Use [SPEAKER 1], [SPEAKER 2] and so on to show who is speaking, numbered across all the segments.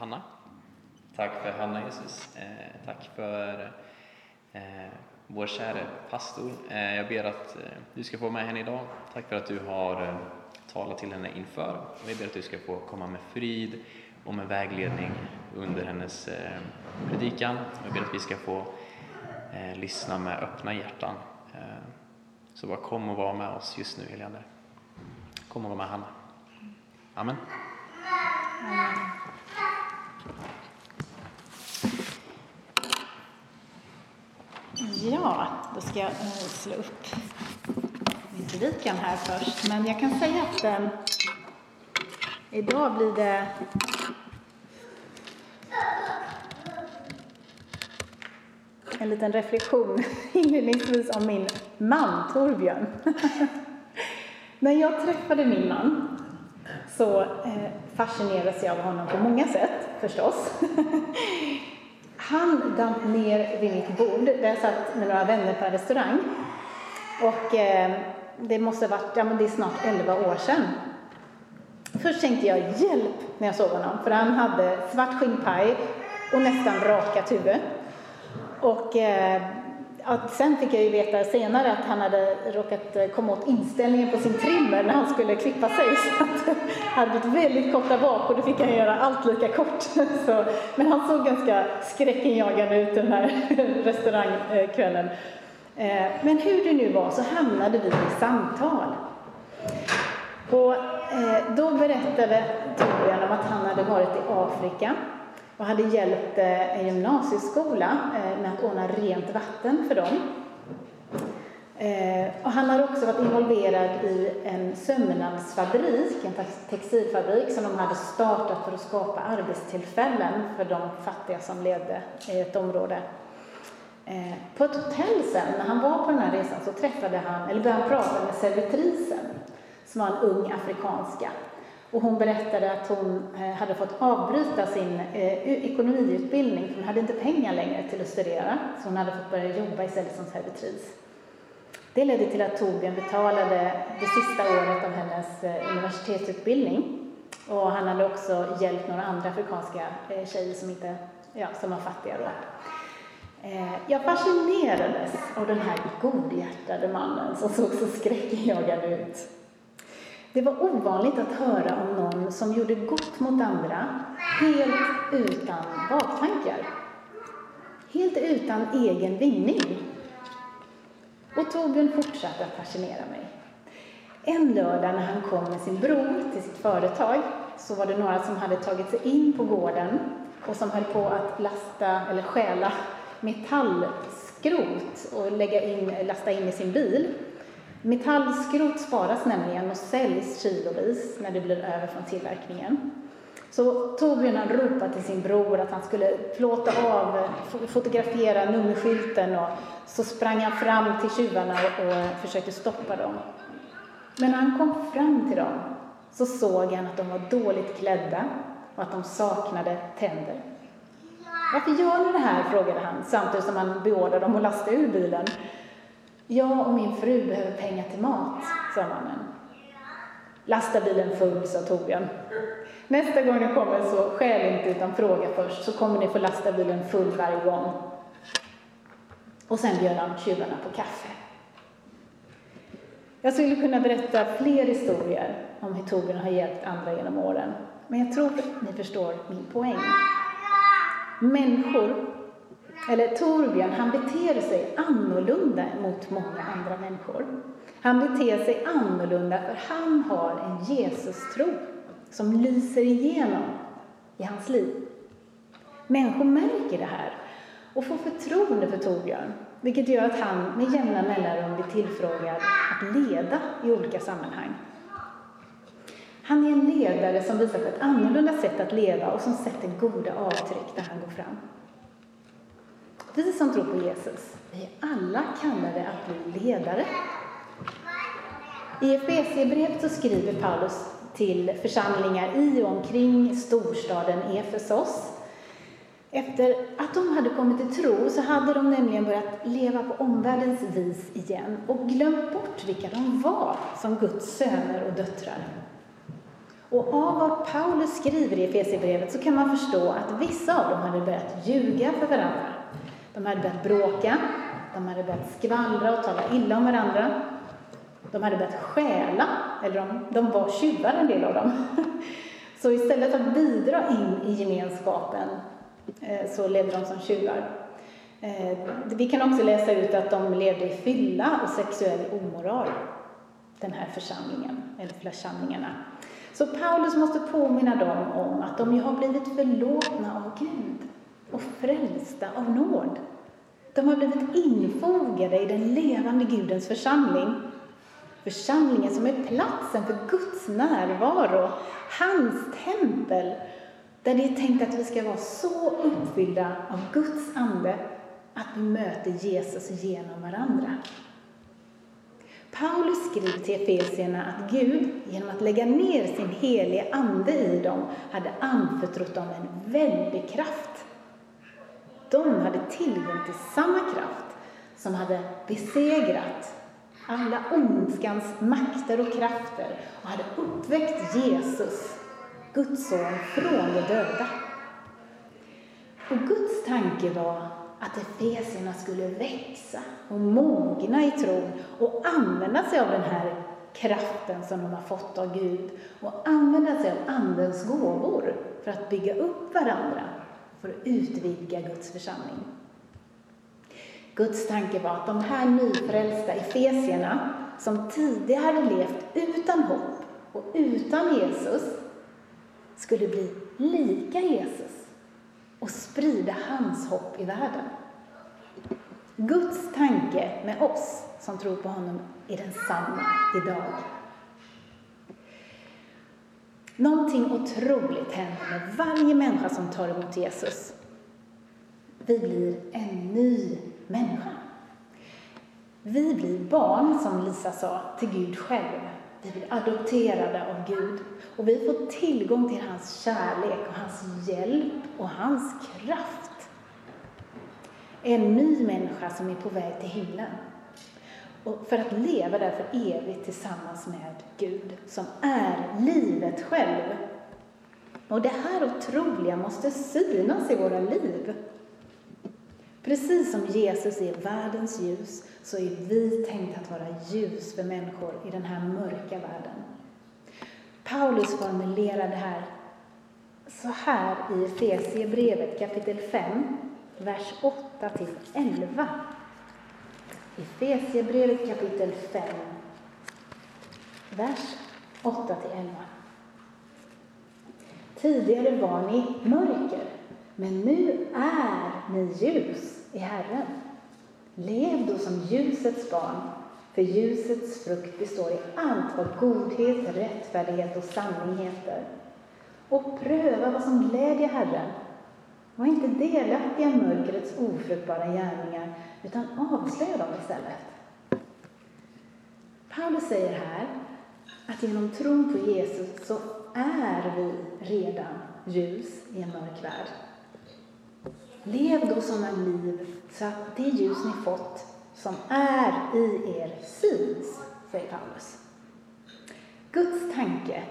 [SPEAKER 1] Hanna. Tack för Hanna Jesus. Eh, tack för eh, vår käre pastor. Eh, jag ber att eh, du ska få med henne idag. Tack för att du har eh, talat till henne inför. Jag ber att du ska få komma med frid och med vägledning under hennes eh, predikan. Jag ber att vi ska få eh, lyssna med öppna hjärtan. Eh, så bara kom och var med oss just nu, helige Kom och var med Hanna. Amen.
[SPEAKER 2] Ja, då ska jag slå upp min predikan här först. Men jag kan säga att eh, idag blir det en liten reflektion inledningsvis om min man Torbjörn. När jag träffade min man så eh, fascinerades jag av honom på många sätt förstås. Han damp ner vid mitt bord där jag satt med några vänner på en restaurang. Och eh, det måste ha varit, ja men det är snart 11 år sedan. Först tänkte jag hjälp när jag såg honom, för han hade svart skinnpaj och nästan rakat huvud. Och eh, att sen fick jag ju veta senare att han hade råkat eh, komma åt inställningen på sin trimmer när han skulle klippa sig. Så att han hade blivit väldigt kort där bak och då fick han göra allt lika kort. Så, men han såg ganska skräckenjagande ut den här restaurangkvällen. Eh, men hur det nu var så hamnade vi i samtal. Och eh, då berättade Torbjörn om att han hade varit i Afrika och hade hjälpt eh, en gymnasieskola eh, med att ordna rent vatten för dem. Eh, och han hade också varit involverad i en sömnadsfabrik, en textilfabrik som de hade startat för att skapa arbetstillfällen för de fattiga som levde i ett område. På ett hotell sen, när han var på den här resan, så träffade han, eller började han prata med servitrisen, som var en ung afrikanska. Och hon berättade att hon eh, hade fått avbryta sin eh, ekonomiutbildning för hon hade inte pengar längre till att studera, så hon hade fått börja jobba istället som servitris. Det ledde till att Torbjörn betalade det sista året av hennes eh, universitetsutbildning. Och han hade också hjälpt några andra afrikanska eh, tjejer som, inte, ja, som var fattiga då. Eh, jag fascinerades av den här godhjärtade mannen som såg så skräckinjagande ut. Det var ovanligt att höra om någon som gjorde gott mot andra helt utan baktankar. Helt utan egen vinning. Och Torbjörn fortsatte att fascinera mig. En lördag när han kom med sin bror till sitt företag så var det några som hade tagit sig in på gården och som höll på att lasta eller stjäla metallskrot och lägga in, lasta in i sin bil. Metallskrot sparas nämligen och säljs kilovis när det blir över från tillverkningen. Så Torbjörn ropade till sin bror att han skulle plåta av, fotografera nummerskylten och så sprang han fram till tjuvarna och försökte stoppa dem. Men när han kom fram till dem så såg han att de var dåligt klädda och att de saknade tänder. Varför gör ni det här? frågade han samtidigt som han beordrade dem att lasta ur bilen. Jag och min fru behöver pengar till mat, sa mannen. Lasta bilen full, sa Torbjörn. Nästa gång ni kommer så skäl inte utan fråga först, så kommer ni få lasta bilen full varje gång. Och sen bjöd han tjuvarna på kaffe. Jag skulle kunna berätta fler historier om hur Torbjörn har hjälpt andra genom åren, men jag tror att ni förstår min poäng. Människor eller Torbjörn, han beter sig annorlunda mot många andra människor. Han beter sig annorlunda för han har en Jesus-tro som lyser igenom i hans liv. Människor märker det här och får förtroende för Torbjörn, vilket gör att han med jämna mellanrum blir tillfrågad att leda i olika sammanhang. Han är en ledare som visar på ett annorlunda sätt att leva och som sätter goda avtryck där han går fram. Vi som tror på Jesus, vi är alla kallade att bli ledare. I Efesierbrevet så skriver Paulus till församlingar i och omkring storstaden Efesos. Efter att de hade kommit till tro så hade de nämligen börjat leva på omvärldens vis igen och glömt bort vilka de var som Guds söner och döttrar. Och av vad Paulus skriver i Efesierbrevet så kan man förstå att vissa av dem hade börjat ljuga för varandra. De hade börjat bråka, de hade börjat skvallra och tala illa om varandra. De hade börjat stjäla, eller de, de var tjuvar en del av dem. Så istället för att bidra in i gemenskapen eh, så levde de som tjuvar. Eh, vi kan också läsa ut att de levde i fylla och sexuell omoral, den här församlingen, eller församlingarna. Så Paulus måste påminna dem om att de ju har blivit förlåtna av Gud och frälsta av nåd. De har blivit infogade i den levande Gudens församling. Församlingen som är platsen för Guds närvaro, hans tempel, där det är tänkt att vi ska vara så uppfyllda av Guds ande att vi möter Jesus genom varandra. Paulus skriver till Efesierna att Gud, genom att lägga ner sin helige Ande i dem, hade anförtrott dem en väldig kraft. De hade tillgång till samma kraft som hade besegrat alla ondskans makter och krafter och hade uppväckt Jesus, Guds son, från de döda. Och Guds tanke var att Efesierna skulle växa och mogna i tron och använda sig av den här kraften som de har fått av Gud och använda sig av Andens gåvor för att bygga upp varandra, för att utvidga Guds församling. Guds tanke var att de här nyfrälsta efesierna, som tidigare hade levt utan hopp och utan Jesus, skulle bli lika Jesus och sprida hans hopp i världen. Guds tanke med oss som tror på honom är densamma idag. Någonting otroligt händer med varje människa som tar emot Jesus. Vi blir en ny människa. Vi blir barn, som Lisa sa, till Gud själv. Vi blir adopterade av Gud och vi får tillgång till hans kärlek och hans hjälp och hans kraft. En ny människa som är på väg till himlen. Och för att leva där för evigt tillsammans med Gud, som är livet själv. Och det här otroliga måste synas i våra liv. Precis som Jesus är världens ljus så är vi tänkta att vara ljus för människor i den här mörka världen. Paulus formulerar det här så här i Efesierbrevet kapitel 5, vers 8 till 11. Efesierbrevet kapitel 5, vers 8-11. Tidigare var ni mörker men nu är ni ljus i Herren. Lev då som ljusets barn, för ljusets frukt består i allt vad godhet, rättfärdighet och sanning heter. Och pröva vad som glädjer Herren. Var inte delaktiga i mörkrets ofruktbara gärningar, utan avslöja dem istället. Paulus säger här att genom tron på Jesus så är vi redan ljus i en mörk värld. Lev då sådana liv så att det ljus ni fått som är i er syns, säger Paulus. Guds tanke,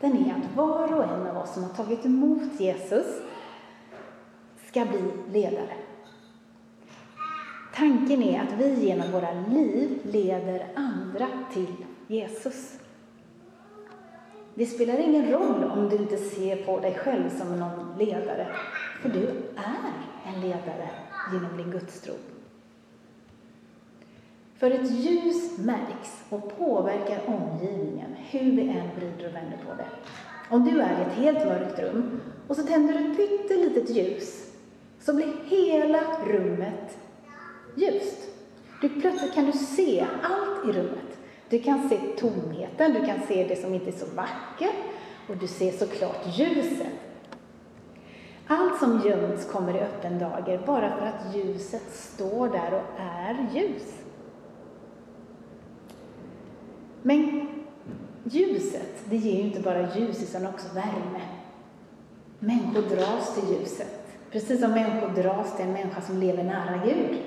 [SPEAKER 2] den är att var och en av oss som har tagit emot Jesus ska bli ledare. Tanken är att vi genom våra liv leder andra till Jesus. Det spelar ingen roll om du inte ser på dig själv som någon ledare, för du är en ledare genom din gudstro. För ett ljus märks och påverkar omgivningen, hur vi än vrider och vänder på det. Om du är i ett helt mörkt rum och så tänder du ett pyttelitet ljus, så blir hela rummet ljust. Du, plötsligt kan du se allt i rummet. Du kan se tomheten, du kan se det som inte är så vackert och du ser såklart ljuset. Allt som gömts kommer i öppen dager bara för att ljuset står där och är ljus. Men ljuset, det ger ju inte bara ljus utan också värme. Människor dras till ljuset, precis som människor dras till en människa som lever nära Gud.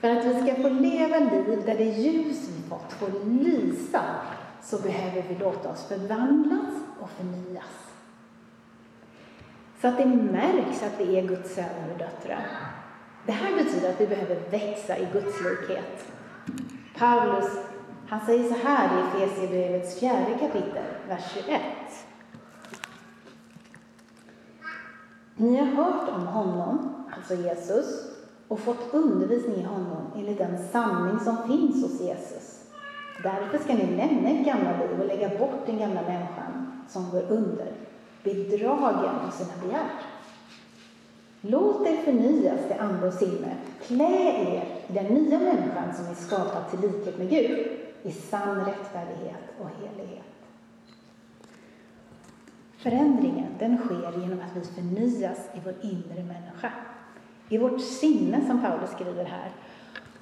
[SPEAKER 2] För att vi ska få leva liv där det ljus vi fått får lysa så behöver vi låta oss förvandlas och förnyas. Så att det märks att vi är Guds söner och döttrar. Det här betyder att vi behöver växa i Guds likhet. Paulus, han säger så här i Efesierbrevets fjärde kapitel, vers 21. Ni har hört om honom, alltså Jesus, och fått undervisning i honom enligt den sanning som finns hos Jesus. Därför ska ni lämna ert gamla liv och lägga bort den gamla människan som går under, bedragen av sina begär. Låt er förnyas till ande och sinne. Klä er i den nya människan som är skapad till likhet med Gud, i sann rättfärdighet och helighet. Förändringen den sker genom att vi förnyas i vår inre människa, i vårt sinne som Paulus skriver här.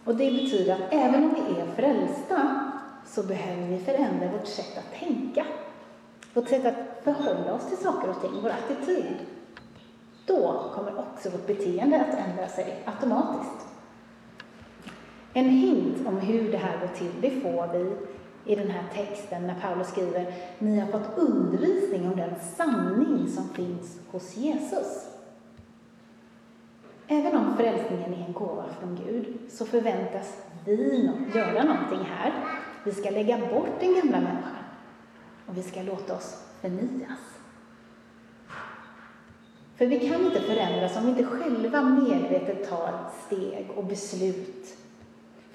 [SPEAKER 2] Och det betyder att även om vi är frälsta så behöver vi förändra vårt sätt att tänka, vårt sätt att förhålla oss till saker och ting, vår attityd. Då kommer också vårt beteende att ändra sig automatiskt. En hint om hur det här går till, det får vi i den här texten när Paulus skriver Ni har fått undervisning om den sanning som finns hos Jesus. Även om frälsningen är en gåva från Gud så förväntas vi göra någonting här. Vi ska lägga bort den gamla människan och vi ska låta oss förnyas. För vi kan inte förändras om vi inte själva medvetet tar steg och beslut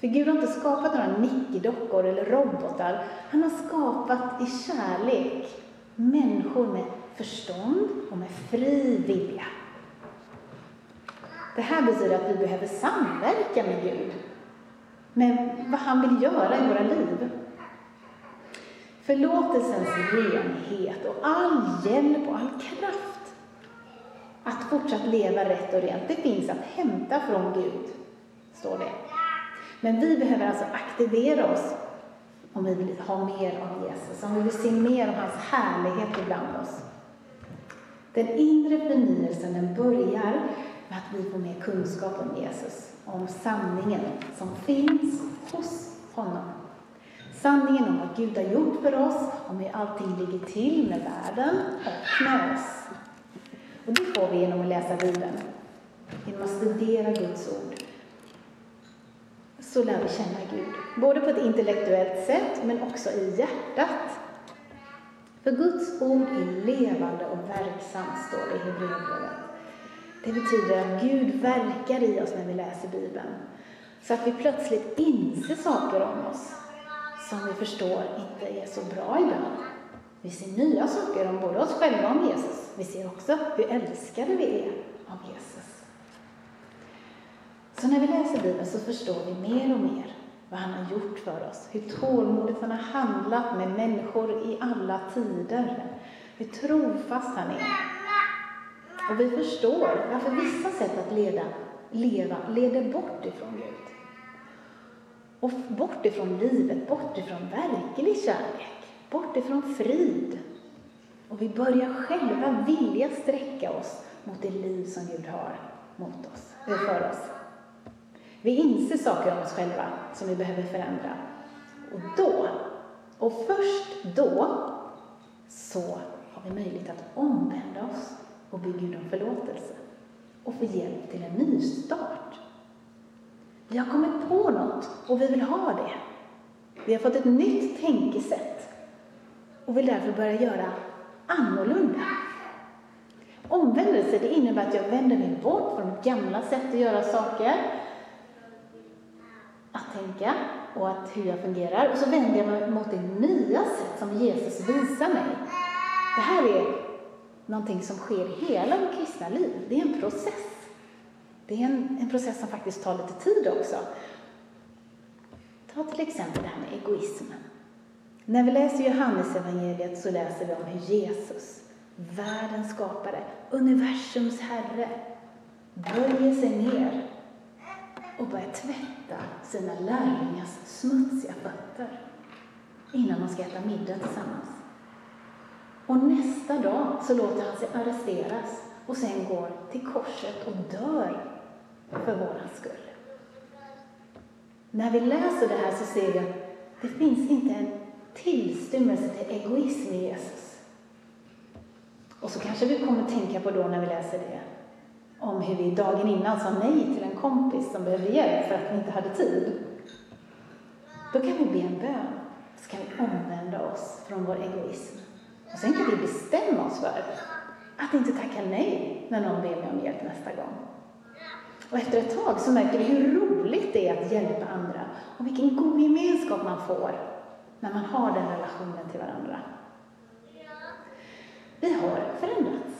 [SPEAKER 2] för Gud har inte skapat några nickedockor eller robotar. Han har skapat i kärlek människor med förstånd och med fri vilja. Det här betyder att vi behöver samverka med Gud, med vad han vill göra i våra liv. Förlåtelsens renhet och all hjälp och all kraft att fortsatt leva rätt och rent, det finns att hämta från Gud, står det. Men vi behöver alltså aktivera oss om vi vill ha mer av Jesus, om vi vill se mer av hans härlighet ibland oss. Den inre förnyelsen den börjar med att vi får mer kunskap om Jesus, om sanningen som finns hos honom. Sanningen om vad Gud har gjort för oss, om hur allting ligger till med världen och med oss. Och det får vi genom att läsa Bibeln, genom att studera Guds ord så lär vi känna Gud. Både på ett intellektuellt sätt, men också i hjärtat. För Guds ord är levande och verksamt, står det i Hebreerbrevet. Det betyder att Gud verkar i oss när vi läser Bibeln. Så att vi plötsligt inser saker om oss som vi förstår inte är så bra ibland. Vi ser nya saker om både oss själva och om Jesus. Vi ser också hur älskade vi är av Jesus. Så när vi läser Bibeln så förstår vi mer och mer vad han har gjort för oss, hur tålmodigt han har handlat med människor i alla tider, hur trofast han är. Och vi förstår varför vissa sätt att leda, leva leder bort ifrån Gud. Och bort ifrån livet, bort ifrån verklig kärlek, bort ifrån frid. Och vi börjar själva vilja sträcka oss mot det liv som Gud har mot oss, för oss. Vi inser saker om oss själva som vi behöver förändra. Och då, och först då, så har vi möjlighet att omvända oss och be Gud om förlåtelse och få hjälp till en ny start. Vi har kommit på något och vi vill ha det. Vi har fått ett nytt tänkesätt och vill därför börja göra annorlunda. Omvändelse det innebär att jag vänder mig bort från gamla sätt att göra saker att tänka och att hur jag fungerar. Och så vänder jag mig mot det nya sätt som Jesus visar mig. Det här är någonting som sker i hela vårt kristna liv. Det är en process. Det är en, en process som faktiskt tar lite tid också. Ta till exempel det här med egoismen. När vi läser Johannesevangeliet så läser vi om hur Jesus, världens skapare, universums herre, böjer sig ner och börjar tvätta sina lärlingars smutsiga fötter innan de ska äta middag tillsammans. Och nästa dag så låter han sig arresteras och sen går till korset och dör för våran skull. När vi läser det här så ser vi att det finns inte en tillstymmelse till egoism i Jesus. Och så kanske vi kommer tänka på då när vi läser det, om hur vi dagen innan sa nej till en kompis som behövde hjälp för att vi inte hade tid. Då kan vi be en bön, så kan vi omvända oss från vår egoism. Och sen kan vi bestämma oss för att inte tacka nej när någon ber mig om hjälp nästa gång. Och efter ett tag så märker vi hur roligt det är att hjälpa andra och vilken god gemenskap man får när man har den relationen till varandra. Vi har förändrats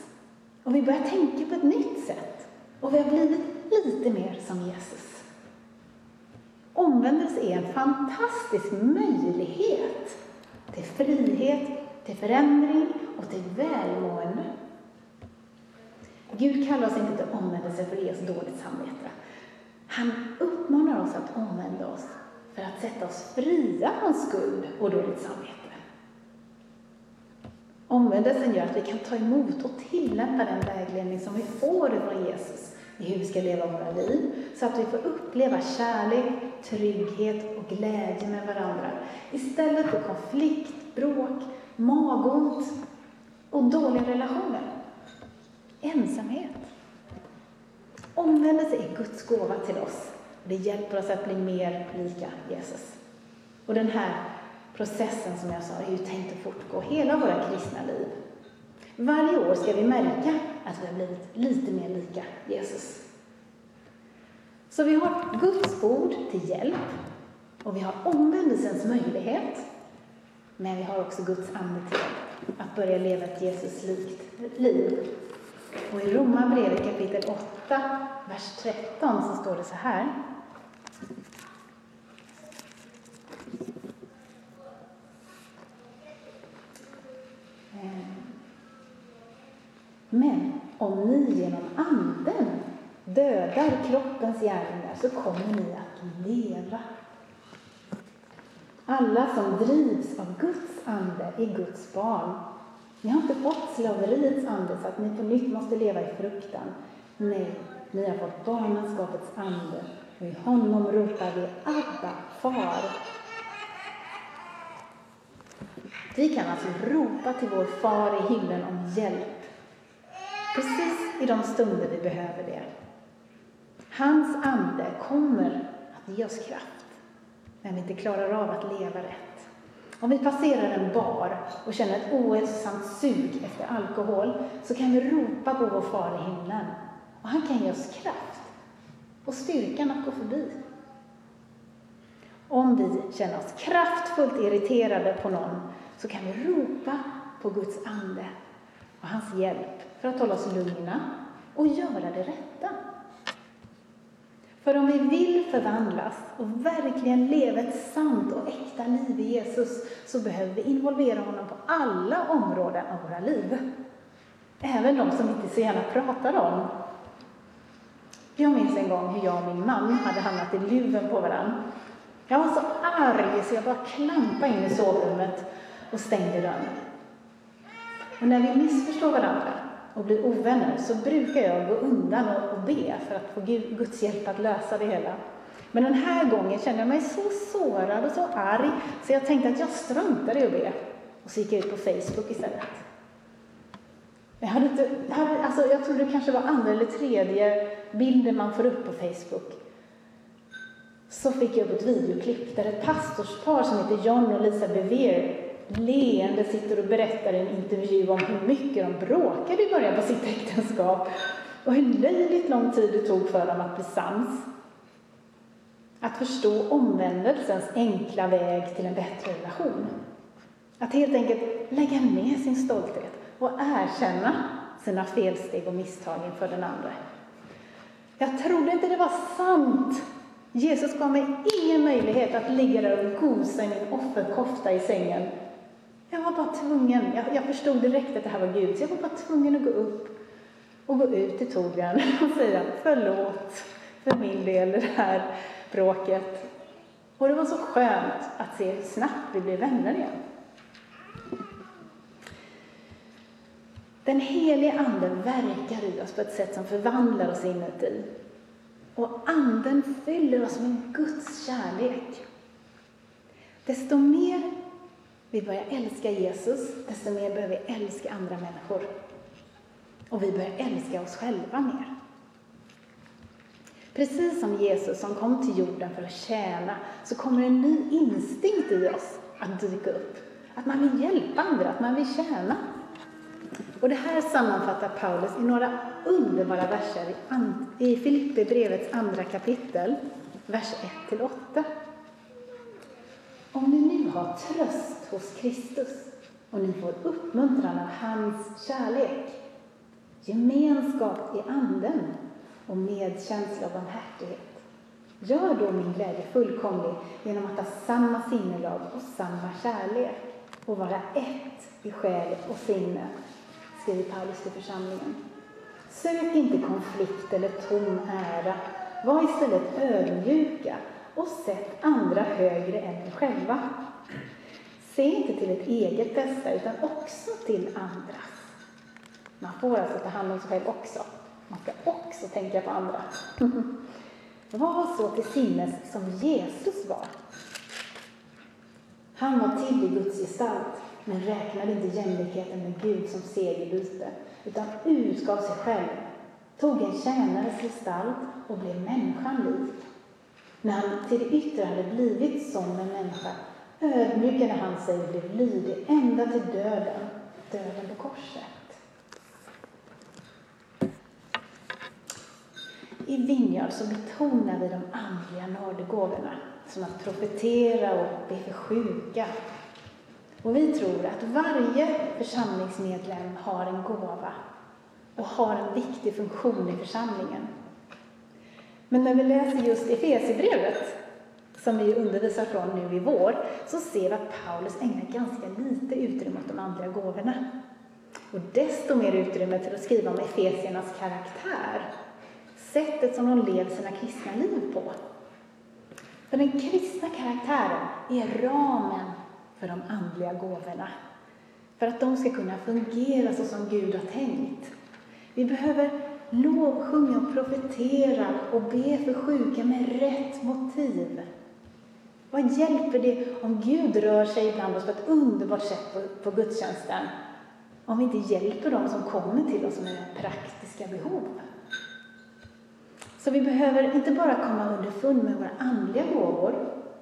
[SPEAKER 2] och vi börjar tänka på ett nytt sätt och vi har blivit lite mer som Jesus. Omvändelse är en fantastisk möjlighet till frihet, till förändring och till välmående. Gud kallar oss inte till omvändelse för att ge oss dåligt samvete. Han uppmanar oss att omvända oss för att sätta oss fria från skuld och dåligt samvete. Omvändelsen gör att vi kan ta emot och tillämpa den vägledning som vi får från Jesus i hur vi ska leva våra liv, så att vi får uppleva kärlek, trygghet och glädje med varandra istället för konflikt, bråk, magont och dåliga relationer. Ensamhet. Omvändelse är Guds gåva till oss. Det hjälper oss att bli mer lika Jesus. Och den här processen, som jag sa, är ju tänkt att fortgå hela våra kristna liv. Varje år ska vi märka att vi har blivit lite mer lika Jesus. Så vi har Guds ord till hjälp och vi har omvändelsens möjlighet. Men vi har också Guds ande till hjälp att börja leva ett Jesus-likt liv. Och i Romarbrevet kapitel 8, vers 13 så står det så här. Eh, men om ni genom Anden dödar kroppens gärningar så kommer ni att leva. Alla som drivs av Guds ande är Guds barn. Ni har inte fått slaveriets ande så att ni på nytt måste leva i fruktan. Nej, ni har fått barnaskapets ande och i honom ropar vi Abba, far. Vi kan alltså ropa till vår far i himlen om hjälp Precis i de stunder vi behöver det. Hans ande kommer att ge oss kraft när vi inte klarar av att leva rätt. Om vi passerar en bar och känner ett ohälsosamt sug efter alkohol så kan vi ropa på vår far i himlen och han kan ge oss kraft och styrkan att gå förbi. Om vi känner oss kraftfullt irriterade på någon så kan vi ropa på Guds ande och hans hjälp för att hålla oss lugna och göra det rätta. För om vi vill förvandlas och verkligen leva ett sant och äkta liv i Jesus så behöver vi involvera honom på alla områden av våra liv. Även de som vi inte så gärna pratar om. Jag minns en gång hur jag och min man hade hamnat i luven på varandra. Jag var så arg så jag bara klampade in i sovrummet och stängde dörren. Och när vi missförstår varandra och blir ovänner så brukar jag gå undan och, be för att få Guds hjälp att lösa det hela. Men den här gången kände jag mig så sårad och så arg så jag tänkte att jag struntar i att be. Och så gick jag ut på Facebook istället. Jag, hade inte, hade, alltså jag tror det kanske var andra eller tredje bilden man får upp på Facebook. Så fick jag upp ett videoklipp där ett pastorspar som heter John och Lisa Bevere leende sitter och berättar i en intervju om hur mycket de bråkade i början på sitt äktenskap och hur löjligt lång tid det tog för dem att bli sams. Att förstå omvändelsens enkla väg till en bättre relation. Att helt enkelt lägga ner sin stolthet och erkänna sina felsteg och misstag inför den andra. Jag trodde inte det var sant. Jesus gav mig ingen möjlighet att ligga där och gosa i min offerkofta i sängen jag var bara tvungen, jag, jag förstod direkt att det här var Gud, så jag var bara tvungen att gå upp och gå ut till Torbjörn och säga förlåt för min del, det här bråket. Och det var så skönt att se hur snabbt vi blev vänner igen. Den helige Ande verkar i oss på ett sätt som förvandlar oss inuti. Och Anden fyller oss med Guds kärlek. Desto mer vi börjar älska Jesus, desto mer börjar vi älska andra människor. Och vi börjar älska oss själva mer. Precis som Jesus som kom till jorden för att tjäna, så kommer en ny instinkt i oss att dyka upp. Att man vill hjälpa andra, att man vill tjäna. Och det här sammanfattar Paulus i några underbara verser i Filipperbrevets andra kapitel, vers 1-8. Om ni nu har tröst hos Kristus och ni får uppmuntran av hans kärlek, gemenskap i anden och medkänsla och barmhärtighet. Gör då min glädje fullkomlig genom att ha samma sinnelag och samma kärlek och vara ett i själ och sinne, skriver Paulus till församlingen. Sök inte konflikt eller tom ära. Var istället ödmjuka och sätt andra högre än er själva. Se inte till ett eget bästa, utan också till andras. Man får alltså ta hand om sig själv också. Man ska också tänka på andra. Var så till sinnes som Jesus var. Han var till i Guds gestalt, men räknade inte jämlikheten med Gud som segerbyte, utan utgav sig själv, tog en tjänares gestalt och blev människan lik. När han till det yttre hade blivit som en människa ödmjukade han sig och blev lydig ända till döden, döden på korset. I Vinjard så betonar vi de andliga nådegåvorna, som att profetera och be för sjuka. Och vi tror att varje församlingsmedlem har en gåva och har en viktig funktion i församlingen. Men när vi läser just Efesierbrevet, som vi undervisar från nu i vår, så ser vi att Paulus ägnar ganska lite utrymme åt de andliga gåvorna. Och desto mer utrymme till att skriva om Efesiernas karaktär sättet som de led sina kristna liv på. För den kristna karaktären är ramen för de andliga gåvorna. För att de ska kunna fungera så som Gud har tänkt. Vi behöver lovsjunga och profetera och be för sjuka med rätt motiv. Vad hjälper det om Gud rör sig ibland oss på ett underbart sätt på, på gudstjänsten om vi inte hjälper dem som kommer till oss med praktiska behov? Så vi behöver inte bara komma underfund med våra andliga gåvor,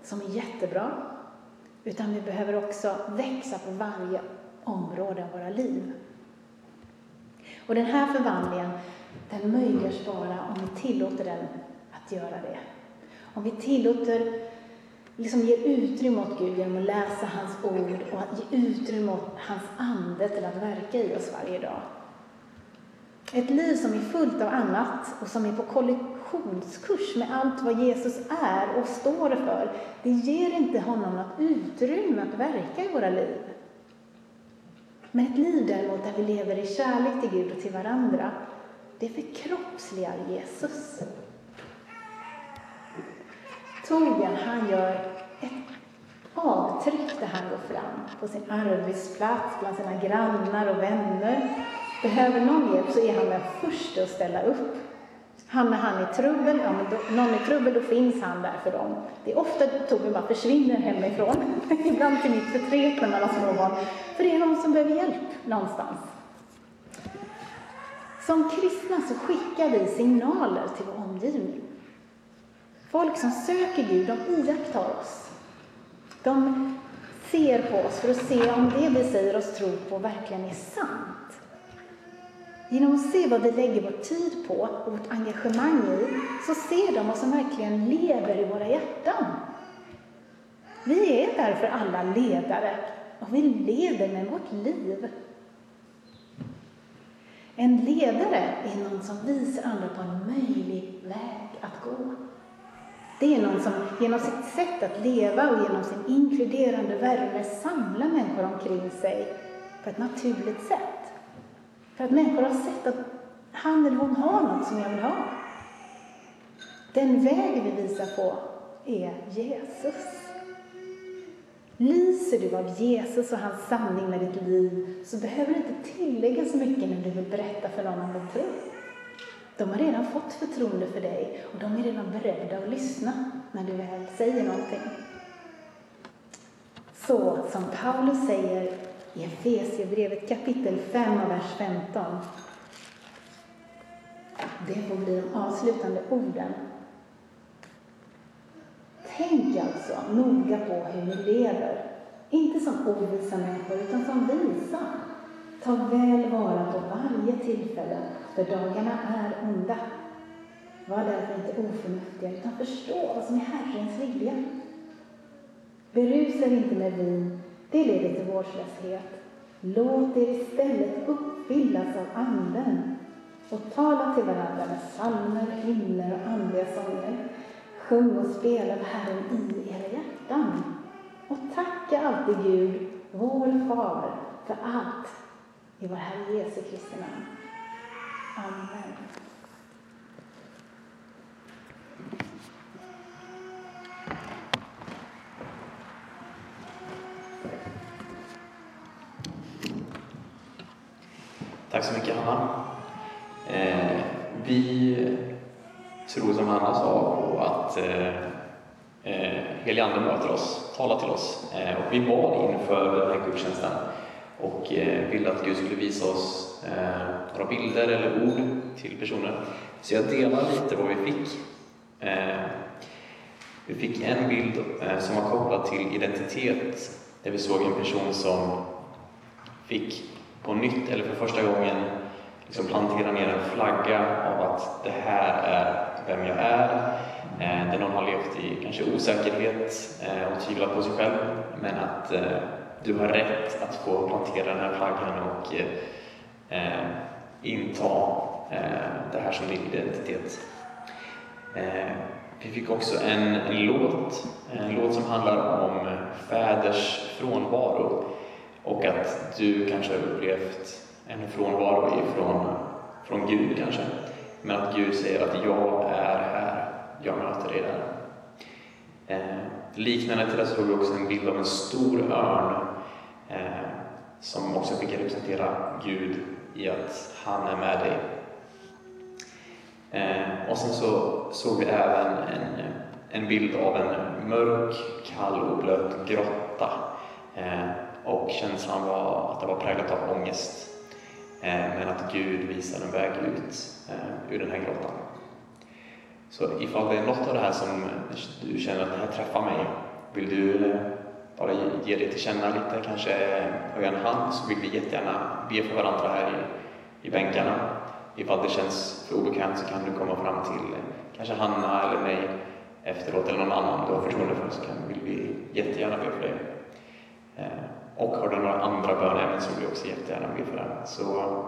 [SPEAKER 2] som är jättebra, utan vi behöver också växa på varje område av våra liv. Och den här förvandlingen, den möjliggörs bara om vi tillåter den att göra det. Om vi tillåter, liksom ger utrymme åt Gud genom att läsa hans ord och att ge utrymme åt hans ande till att verka i oss varje dag. Ett liv som är fullt av annat och som är på kollisionskurs med allt vad Jesus är och står för, det ger inte honom något utrymme att verka i våra liv. Men ett liv däremot där vi lever i kärlek till Gud och till varandra, det förkroppsligar Jesus. Torbjörn, han gör ett avtryck där han går fram på sin arbetsplats, bland sina grannar och vänner Behöver någon hjälp så är han den första att ställa upp. Hamnar han i trubbel, ja, men då, någon i trubbel, då finns han där för dem. Det är ofta Torbjörn bara försvinner hemifrån, ibland till mitt förtret när man har småbarn, för det är någon som behöver hjälp någonstans. Som kristna så skickar vi signaler till vår omgivning. Folk som söker Gud, de iakttar oss. De ser på oss för att se om det vi säger oss tro på verkligen är sant. Genom att se vad vi lägger vår tid på och vårt engagemang i, så ser de vad som verkligen lever i våra hjärtan. Vi är därför alla ledare och vi lever med vårt liv. En ledare är någon som visar andra på en möjlig väg att gå. Det är någon som genom sitt sätt att leva och genom sin inkluderande värme samlar människor omkring sig på ett naturligt sätt. För att människor har sett att han eller hon har något som jag vill ha. Den väg vi visar på är Jesus. Lyser du av Jesus och hans sanning med ditt liv så behöver du inte tillägga så mycket när du vill berätta för någon om din tro. De har redan fått förtroende för dig och de är redan beredda att lyssna när du väl säger någonting. Så som Paulus säger i Efesierbrevet kapitel 5 och vers 15. Det får bli de avslutande orden. Tänk alltså noga på hur ni lever, inte som ovisa människor utan som visa. Ta väl vara på varje tillfälle, för dagarna är onda. Var därför inte oförnuftiga, utan förstå vad som är Herrens vilja. Berusa er inte med vin, det leder till vårdslöshet. Låt er istället uppfyllas av Anden och tala till varandra med psalmer, hymner och andliga sånger. Sjung och spela Herren i era hjärtan och tacka alltid Gud, vår Far, för allt i vår Herre Jesu Kristi namn. Amen.
[SPEAKER 1] Tack så mycket Hanna. Eh, vi tror som Hanna sa att eh, eh, Helige Ande möter oss, talar till oss. Eh, och vi bad inför den här gudstjänsten och eh, ville att Gud skulle visa oss eh, några bilder eller ord till personer. Så jag delar lite vad vi fick. Eh, vi fick en bild eh, som var kopplad till identitet, där vi såg en person som fick på nytt, eller för första gången, liksom plantera ner en flagga av att det här är vem jag är. Eh, där någon har levt i kanske osäkerhet eh, och tvivlat på sig själv, men att eh, du har rätt att få plantera den här flaggan och eh, eh, inta eh, det här som din identitet. Eh, vi fick också en, en låt, en låt som handlar om fäders frånvaro och att du kanske har upplevt en frånvaro ifrån från Gud kanske. Men att Gud säger att jag är här, jag möter dig där. Eh, liknande till det såg vi också en bild av en stor örn eh, som också fick representera Gud i att han är med dig. Eh, och sen så såg vi även en, en bild av en mörk, kall och blöt grotta. Eh, och känslan var att det var präglat av ångest. Eh, men att Gud visar en väg ut eh, ur den här grottan. Så ifall det är något av det här som du känner att det här träffar mig, vill du eh, bara ge det till känna lite, kanske höja en hand, så vill vi jättegärna be för varandra här i, i bänkarna. Ifall det känns för obekvämt så kan du komma fram till eh, kanske Hanna eller mig efteråt, eller någon annan du har förtroende för, så kan, vill vi jättegärna be för dig. Eh, och har du några andra bönämnen så vill vi också jättegärna be för det. Så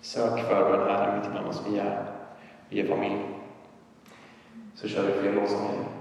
[SPEAKER 1] sök förbön här mitt ibland oss. Vi är, vi är familj. Så kör vi fler låtsånger.